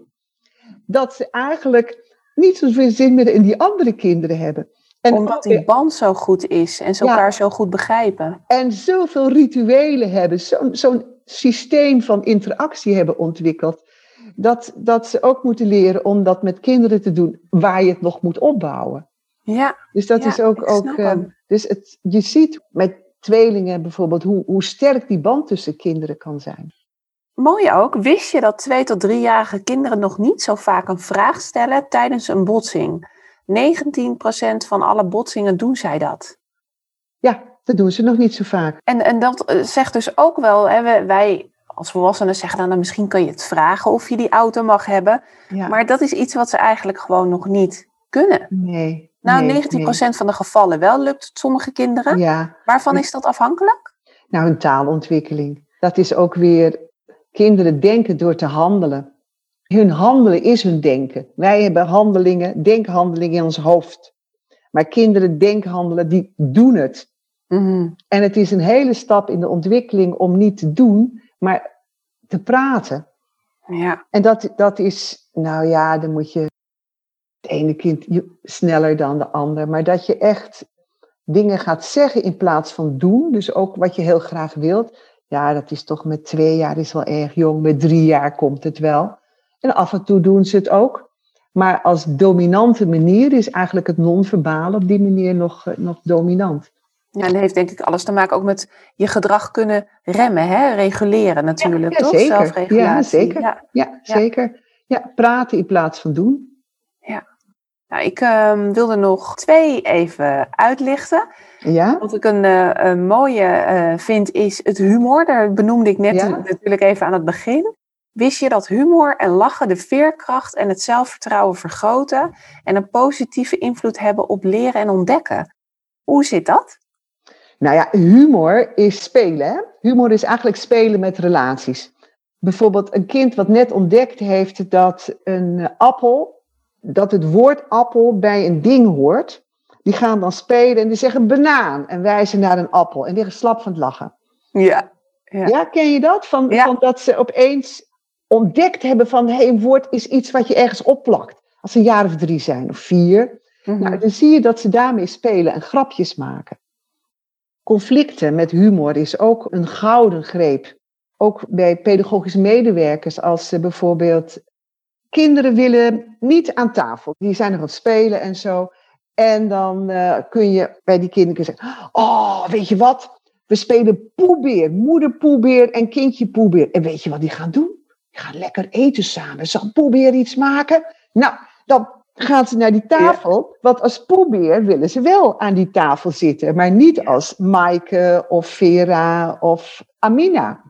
dat ze eigenlijk niet zoveel zin meer in die andere kinderen hebben. En Omdat die band zo goed is en ze elkaar zo goed begrijpen. En zoveel rituelen hebben, zo'n systeem van interactie hebben ontwikkeld dat, dat ze ook moeten leren om dat met kinderen te doen waar je het nog moet opbouwen. Ja. Dus dat is ook. ook uh, dus het, je ziet met tweelingen bijvoorbeeld hoe, hoe sterk die band tussen kinderen kan zijn. Mooi ook. Wist je dat twee tot driejarige kinderen nog niet zo vaak een vraag stellen tijdens een botsing? 19% van alle botsingen doen zij dat. Ja, dat doen ze nog niet zo vaak. En, en dat eh, zegt dus ook wel, hè, wij als volwassenen zeggen dan, nou, misschien kan je het vragen of je die auto mag hebben. Maar dat is iets wat ze eigenlijk gewoon nog niet kunnen. Nee. Nou, nee, 19% van de gevallen wel lukt het sommige kinderen. Ja. Waarvan is dat afhankelijk? Nou, hun taalontwikkeling. Dat is ook weer, kinderen denken door te handelen. Hun handelen is hun denken. Wij hebben handelingen, denkhandelingen in ons hoofd. Maar kinderen denkhandelen, die doen het. Mm En het is een hele stap in de ontwikkeling om niet te doen, maar te praten. Ja. En dat, dat is, nou ja, dan moet je het ene kind sneller dan de ander, maar dat je echt dingen gaat zeggen in plaats van doen, dus ook wat je heel graag wilt. Ja, dat is toch met twee jaar is wel erg jong, met drie jaar komt het wel. En af en toe doen ze het ook. Maar als dominante manier is eigenlijk het non-verbale op die manier nog, eh, nog dominant. Ja, en dat heeft denk ik alles te maken ook met je gedrag kunnen remmen, hè? reguleren natuurlijk, ja, toch? Zeker. Zelfregulatie. Ja, zeker. Ja, ja zeker. Ja, praten in plaats van doen. Ja. Nou, ik um, wilde nog twee even uitlichten. Ja? Wat ik een, een mooie uh, vind is het humor. Daar benoemde ik net natuurlijk even aan het begin. Wist je dat humor en lachen de veerkracht en het zelfvertrouwen vergroten en een positieve invloed hebben op leren en ontdekken? Hoe zit dat? Nou ja, humor is spelen. Hè? Humor is eigenlijk spelen met relaties. Bijvoorbeeld een kind wat net ontdekt heeft dat een appel, dat het woord appel bij een ding hoort. Die gaan dan spelen en die zeggen banaan en wijzen naar een appel en liggen slap van het lachen. Ja. Ja, ja ken je dat? Van, ja. van dat ze opeens ontdekt hebben van hey, een woord is iets wat je ergens opplakt. Als ze een jaar of drie zijn of vier. Mhm. Nou, dan zie je dat ze daarmee spelen en grapjes maken. Conflicten met humor is ook een gouden greep. Ook bij pedagogische medewerkers, als ze bijvoorbeeld kinderen willen niet aan tafel. Die zijn nog aan het spelen en zo. En dan uh, kun je bij die kinderen zeggen: Oh, weet je wat? We spelen poebeer, moeder poebeer en kindje poebeer. En weet je wat die gaan doen? Die gaan lekker eten samen. Zal poebeer iets maken? Nou, dan gaan ze naar die tafel. Ja. Want als poebeer willen ze wel aan die tafel zitten. Maar niet als Maaike of Vera of Amina.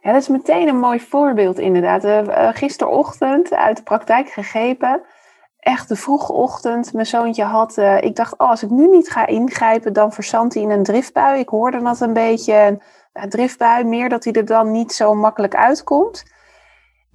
Ja, dat is meteen een mooi voorbeeld inderdaad. Uh, gisterochtend uit de praktijk gegrepen. Echt de vroege ochtend. Mijn zoontje had... Uh, ik dacht, oh, als ik nu niet ga ingrijpen... dan verzandt hij in een driftbui. Ik hoorde dat een beetje. Een driftbui. Meer dat hij er dan niet zo makkelijk uitkomt.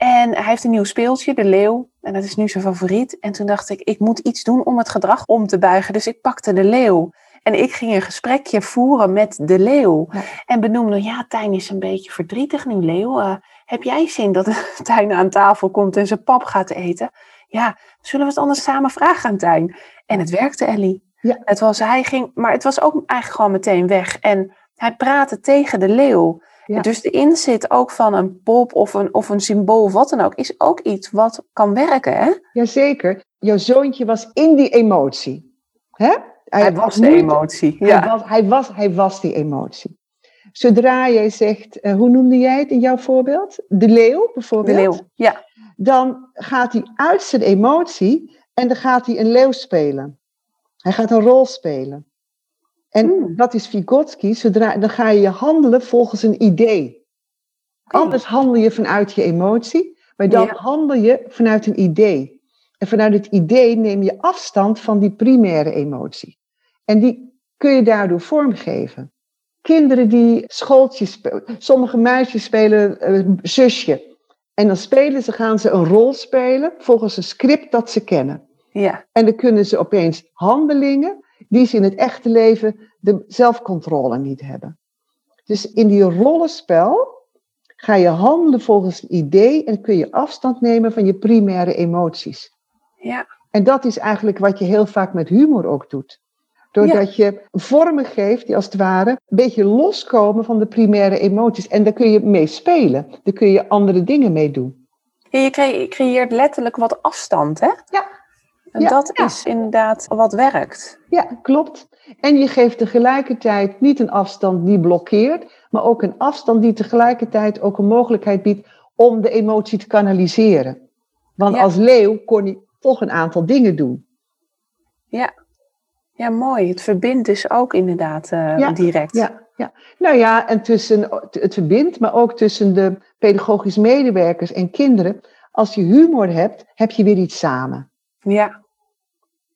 En hij heeft een nieuw speeltje, de leeuw. En dat is nu zijn favoriet. En toen dacht ik, ik moet iets doen om het gedrag om te buigen. Dus ik pakte de leeuw. En ik ging een gesprekje voeren met de leeuw. Ja. En benoemde, ja, Tijn is een beetje verdrietig nu, leeuw. Uh, heb jij zin dat Tijn aan tafel komt en zijn pap gaat eten? Ja, zullen we het anders samen vragen aan Tijn? En het werkte, Ellie. Ja. Het was, hij ging, maar het was ook eigenlijk gewoon meteen weg. En hij praatte tegen de leeuw. Ja. Dus de inzet ook van een pop of een, of een symbool of wat dan ook, is ook iets wat kan werken, hè? Jazeker. Jouw zoontje was in die emotie. Hè? Hij, hij was de emotie. Hij, Ja. was, hij, was, hij was die emotie. Zodra jij zegt, uh, hoe noemde jij het in jouw voorbeeld? De leeuw De bijvoorbeeld. leeuw, ja. Dan gaat hij uit zijn emotie en dan gaat hij een leeuw spelen. Hij gaat een rol spelen. En Hmm. dat is Vygotsky, zodra, dan ga je handelen volgens een idee. Anders handel je vanuit je emotie, maar dan Ja. handel je vanuit een idee. En vanuit het idee neem je afstand van die primaire emotie. En die kun je daardoor vormgeven. Kinderen die schooltjes spelen, sommige meisjes spelen eh, zusje. En dan spelen ze, gaan ze een rol spelen volgens een script dat ze kennen. Ja, En dan kunnen ze opeens handelingen die ze in het echte leven de zelfcontrole niet hebben. Dus in die rollenspel ga je handelen volgens een idee en kun je afstand nemen van je primaire emoties. ja, En dat is eigenlijk wat je heel vaak met humor ook doet. Doordat je vormen geeft die als het ware een beetje loskomen van de primaire emoties. En daar kun je mee spelen. Daar kun je andere dingen mee doen. Ja, je creëert letterlijk wat afstand, hè? Ja. En Ja, dat ja. is inderdaad wat werkt. Ja, klopt. En je geeft tegelijkertijd niet een afstand die blokkeert, maar ook een afstand die tegelijkertijd ook een mogelijkheid biedt om de emotie te kanaliseren. Want Ja. als leeuw kon hij toch een aantal dingen doen. Ja. Ja, mooi. Het verbindt dus ook inderdaad eh, direct. Ja, ja. Nou ja, en tussen het verbindt, maar ook tussen de pedagogisch medewerkers en kinderen. Als je humor hebt, heb je weer iets samen. Ja,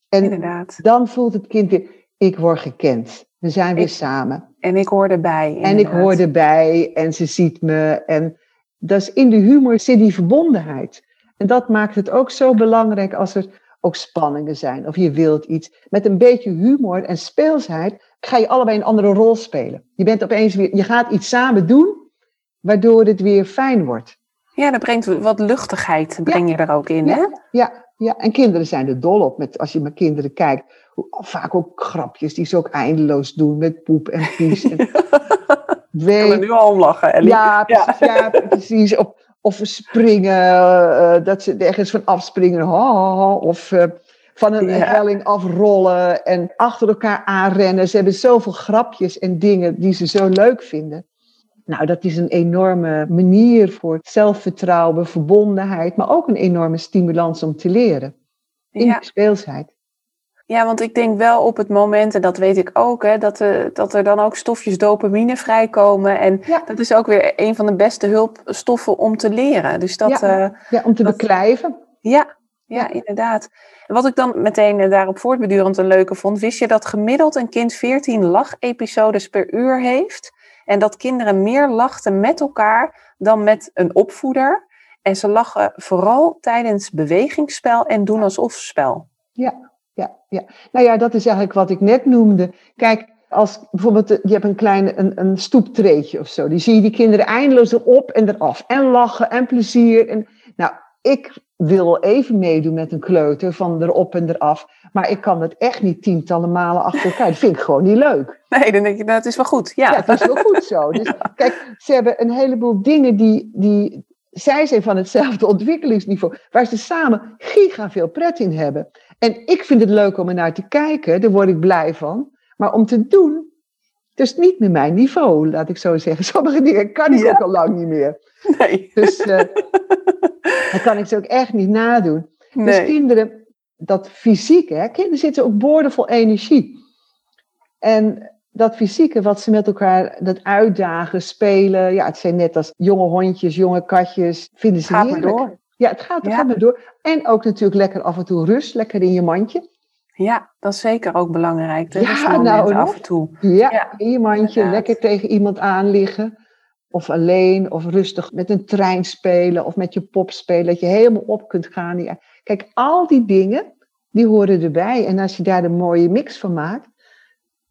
En inderdaad. dan voelt het kind weer, ik word gekend. We zijn weer samen. En ik hoor erbij. En ik hoor erbij en ze ziet me. En dat is in de humor zit die verbondenheid. En dat maakt het ook zo belangrijk als er ook spanningen zijn. Of je wilt iets. Met een beetje humor en speelsheid ga je allebei een andere rol spelen. Je bent opeens weer, je gaat iets samen doen, waardoor het weer fijn wordt. Ja, dat brengt wat luchtigheid breng je er ook in, hè? Ja, ja, en kinderen zijn er dol op. Met, als je met kinderen kijkt, hoe- vaak ook grapjes die ze ook eindeloos doen met poep en pies. En Ik kan weet er nu al om lachen, Ellie. Ja, precies. Ja. precies. Of, of springen, eh, dat ze ergens van afspringen. ha, Of eh, van een Ja. helling afrollen en achter elkaar aanrennen. Ze hebben zoveel grapjes en dingen die ze zo leuk vinden. Nou, dat is een enorme manier voor zelfvertrouwen, verbondenheid, maar ook een enorme stimulans om te leren. In Ja. speelsheid. Ja, want ik denk wel op het moment, en dat weet ik ook, hè, dat, er dat er dan ook stofjes dopamine vrijkomen. En Ja. dat is ook weer een van de beste hulpstoffen om te leren. Dus dat, Ja. ja, Ja, om te Dat- beklijven. ja, ja, inderdaad. En wat ik dan meteen eh, daarop voortbedurend een leuke vond, wist je dat gemiddeld een kind 14 lachepisodes per uur heeft? En dat kinderen meer lachten met elkaar dan met een opvoeder. En ze lachen vooral tijdens bewegingsspel en doen alsof spel. Ja, ja, ja. Nou ja, dat is eigenlijk wat ik net noemde. Kijk, als bijvoorbeeld eh, je hebt een klein een, een stoeptreetje of zo, die zie je die kinderen eindeloos erop en eraf. En lachen en plezier. En, nou, ik wil even meedoen met een kleuter van erop en eraf. Maar ik kan het echt niet tientallen malen achter elkaar. Dat vind ik gewoon niet leuk. Nee, dan denk je, nou, het is wel goed. Ja, Ja, het is wel goed zo. Dus kijk, ze hebben een heleboel dingen die, die zij zijn van hetzelfde ontwikkelingsniveau, waar ze samen giga veel pret in hebben. En ik vind het leuk om er naar te kijken, daar word ik blij van. Maar om te doen, is niet meer mijn niveau, laat ik zo zeggen. Sommige dingen kan ik Ja. ook al lang niet meer. nee. Dus dan kan ik ze ook echt niet nadoen. Dus kinderen, dat fysieke, hè, kinderen zitten ook boordevol energie. En dat fysieke, wat ze met elkaar, dat uitdagen, spelen, ja, het zijn net als jonge hondjes, jonge katjes, vinden ze Gaat maar heerlijk. door. Ja, het gaat, het Ja. gaat maar door. En ook natuurlijk lekker af en toe rust, lekker in je mandje. Ja, dat is zeker ook belangrijk. hè, Ja, nou, af en toe. Ja, Ja, in je mandje, inderdaad. lekker tegen iemand aan liggen. Of alleen, of rustig met een trein spelen, of met je pop spelen, dat je helemaal op kunt gaan. Kijk, al die dingen, die horen erbij. En als je daar een mooie mix van maakt,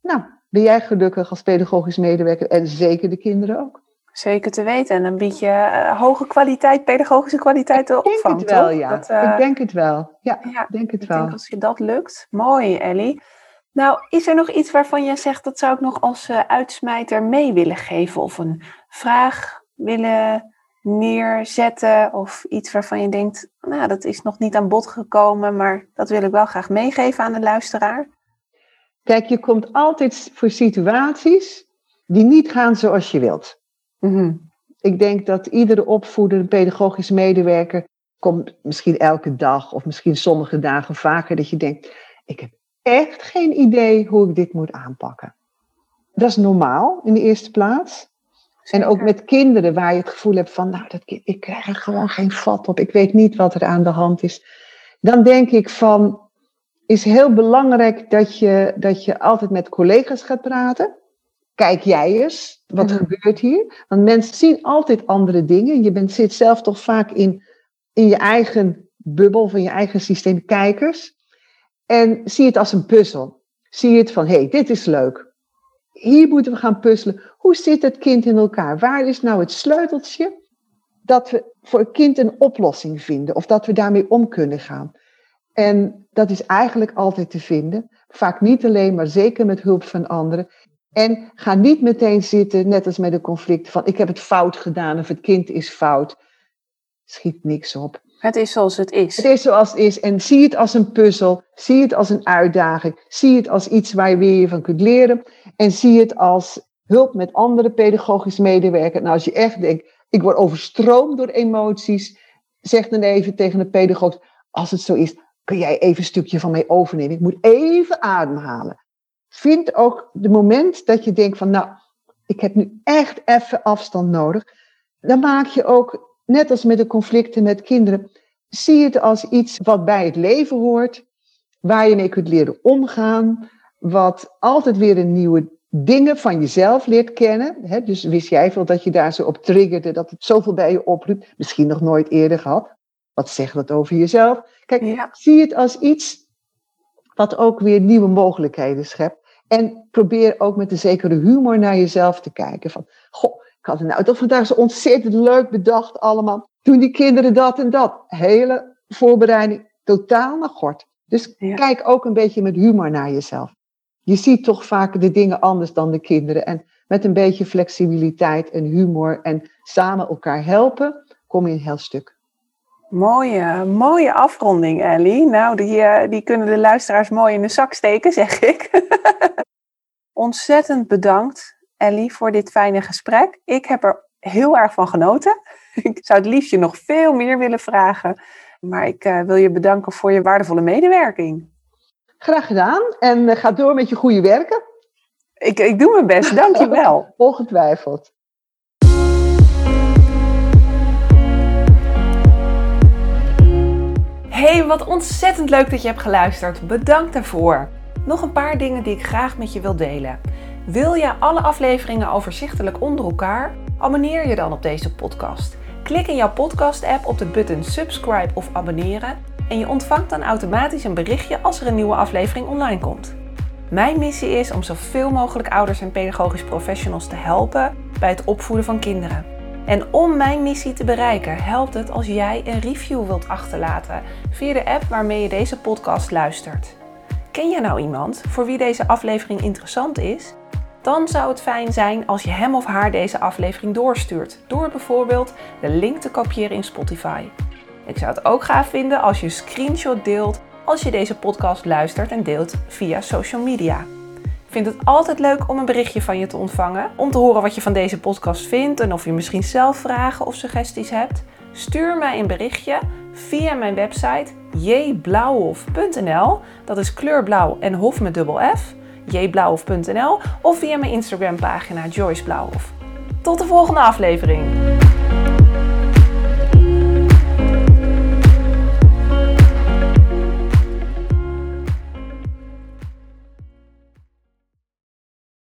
nou, ben jij gelukkig als pedagogisch medewerker en zeker de kinderen ook. Zeker te weten. En dan bied je eh, hoge kwaliteit, pedagogische kwaliteit de Ik denk opvang, het wel, toch? ja. Dat, eh, ik denk het wel. Ja, ja, ik denk het ik wel. denk als je dat lukt. Mooi, Ellie. Nou, is er nog iets waarvan jij zegt dat zou ik nog als eh, uitsmijter mee willen geven? Of een vraag willen neerzetten? Of iets waarvan je denkt, nou, dat is nog niet aan bod gekomen, maar dat wil ik wel graag meegeven aan de luisteraar? Kijk, je komt altijd voor situaties die niet gaan zoals je wilt. Mhm. Ik denk dat iedere opvoeder, een pedagogisch medewerker, komt misschien elke dag of misschien sommige dagen vaker dat je denkt, ik heb echt geen idee hoe ik dit moet aanpakken. Dat is normaal in de eerste plaats. En ook met kinderen waar je het gevoel hebt van, nou, dat ik krijg er gewoon geen vat op. Ik weet niet wat er aan de hand is. Dan denk ik van, is heel belangrijk dat je, dat je altijd met collega's gaat praten. Kijk jij eens, wat mhm. gebeurt hier? Want mensen zien altijd andere dingen. Je bent, zit zelf toch vaak in, in je eigen bubbel, van je eigen systeem kijkers. En zie het als een puzzel. Zie het van, hé, hey, dit is leuk. Hier moeten we gaan puzzelen. Hoe zit het kind in elkaar? Waar is nou het sleuteltje dat we voor het kind een oplossing vinden? Of dat we daarmee om kunnen gaan? En dat is eigenlijk altijd te vinden. Vaak niet alleen, maar zeker met hulp van anderen. En ga niet meteen zitten, net als met een conflict, van ik heb het fout gedaan of het kind is fout. Schiet niks op. Het is zoals het is. Het is zoals het is. En zie het als een puzzel. Zie het als een uitdaging. Zie het als iets waar je weer van kunt leren. En zie het als hulp met andere pedagogische medewerkers. Nou, als je echt denkt, ik word overstroomd door emoties. Zeg dan even tegen een pedagoog, als het zo is, kun jij even een stukje van mij overnemen? Ik moet even ademhalen. Vind ook de moment dat je denkt van, nou, ik heb nu echt even afstand nodig. Dan maak je ook net als met de conflicten met kinderen, zie het als iets wat bij het leven hoort, waar je mee kunt leren omgaan, wat altijd weer een nieuwe dingen van jezelf leert kennen. Hè? Dus wist jij veel dat je daar zo op triggerde, dat het zoveel bij je oproept, misschien nog nooit eerder gehad. Wat zegt dat over jezelf? Kijk, zie het als iets wat ook weer nieuwe mogelijkheden schept. En probeer ook met een zekere humor naar jezelf te kijken. Van, goh, ik had het nou toch vandaag zo ontzettend leuk bedacht allemaal. Toen die kinderen dat en dat. Hele voorbereiding totaal naar gort. Dus kijk ook een beetje met humor naar jezelf. Je ziet toch vaak de dingen anders dan de kinderen. En met een beetje flexibiliteit en humor en samen elkaar helpen, kom je een heel stuk. Mooie, mooie afronding, Ellie. Nou, die, eh, die kunnen de luisteraars mooi in de zak steken, zeg ik. Ontzettend bedankt Ellie, voor dit fijne gesprek. Ik heb er heel erg van genoten. Ik zou het liefst je nog veel meer willen vragen. Maar ik uh, wil je bedanken voor je waardevolle medewerking. Graag gedaan en uh, ga door met je goede werken. Ik, ik doe mijn best, dank je wel. Ongetwijfeld. Wat ontzettend leuk dat je hebt geluisterd. Bedankt daarvoor. Nog een paar dingen die ik graag met je wil delen. Wil je alle afleveringen overzichtelijk onder elkaar? Abonneer je dan op deze podcast. Klik in jouw podcast-app op de button subscribe of abonneren en je ontvangt dan automatisch een berichtje als er een nieuwe aflevering online komt. Mijn missie is om zoveel mogelijk ouders en pedagogisch professionals te helpen bij het opvoeden van kinderen. En om mijn missie te bereiken, helpt het als jij een review wilt achterlaten via de app waarmee je deze podcast luistert. Ken je nou iemand voor wie deze aflevering interessant is? dan zou het fijn zijn als je hem of haar deze aflevering doorstuurt, door bijvoorbeeld de link te kopiëren in Spotify. Ik zou het ook gaaf vinden als je een screenshot deelt als je deze podcast luistert en deelt via social media. Ik vind het altijd leuk om een berichtje van je te ontvangen, om te horen wat je van deze podcast vindt en of je misschien zelf vragen of suggesties hebt. Stuur mij een berichtje via mijn website jblauwhof.nl. Dat is kleurblauw en hof met dubbel F jblauwhof.nl of via mijn Instagram pagina Joyce Blauwhof. Tot de volgende aflevering!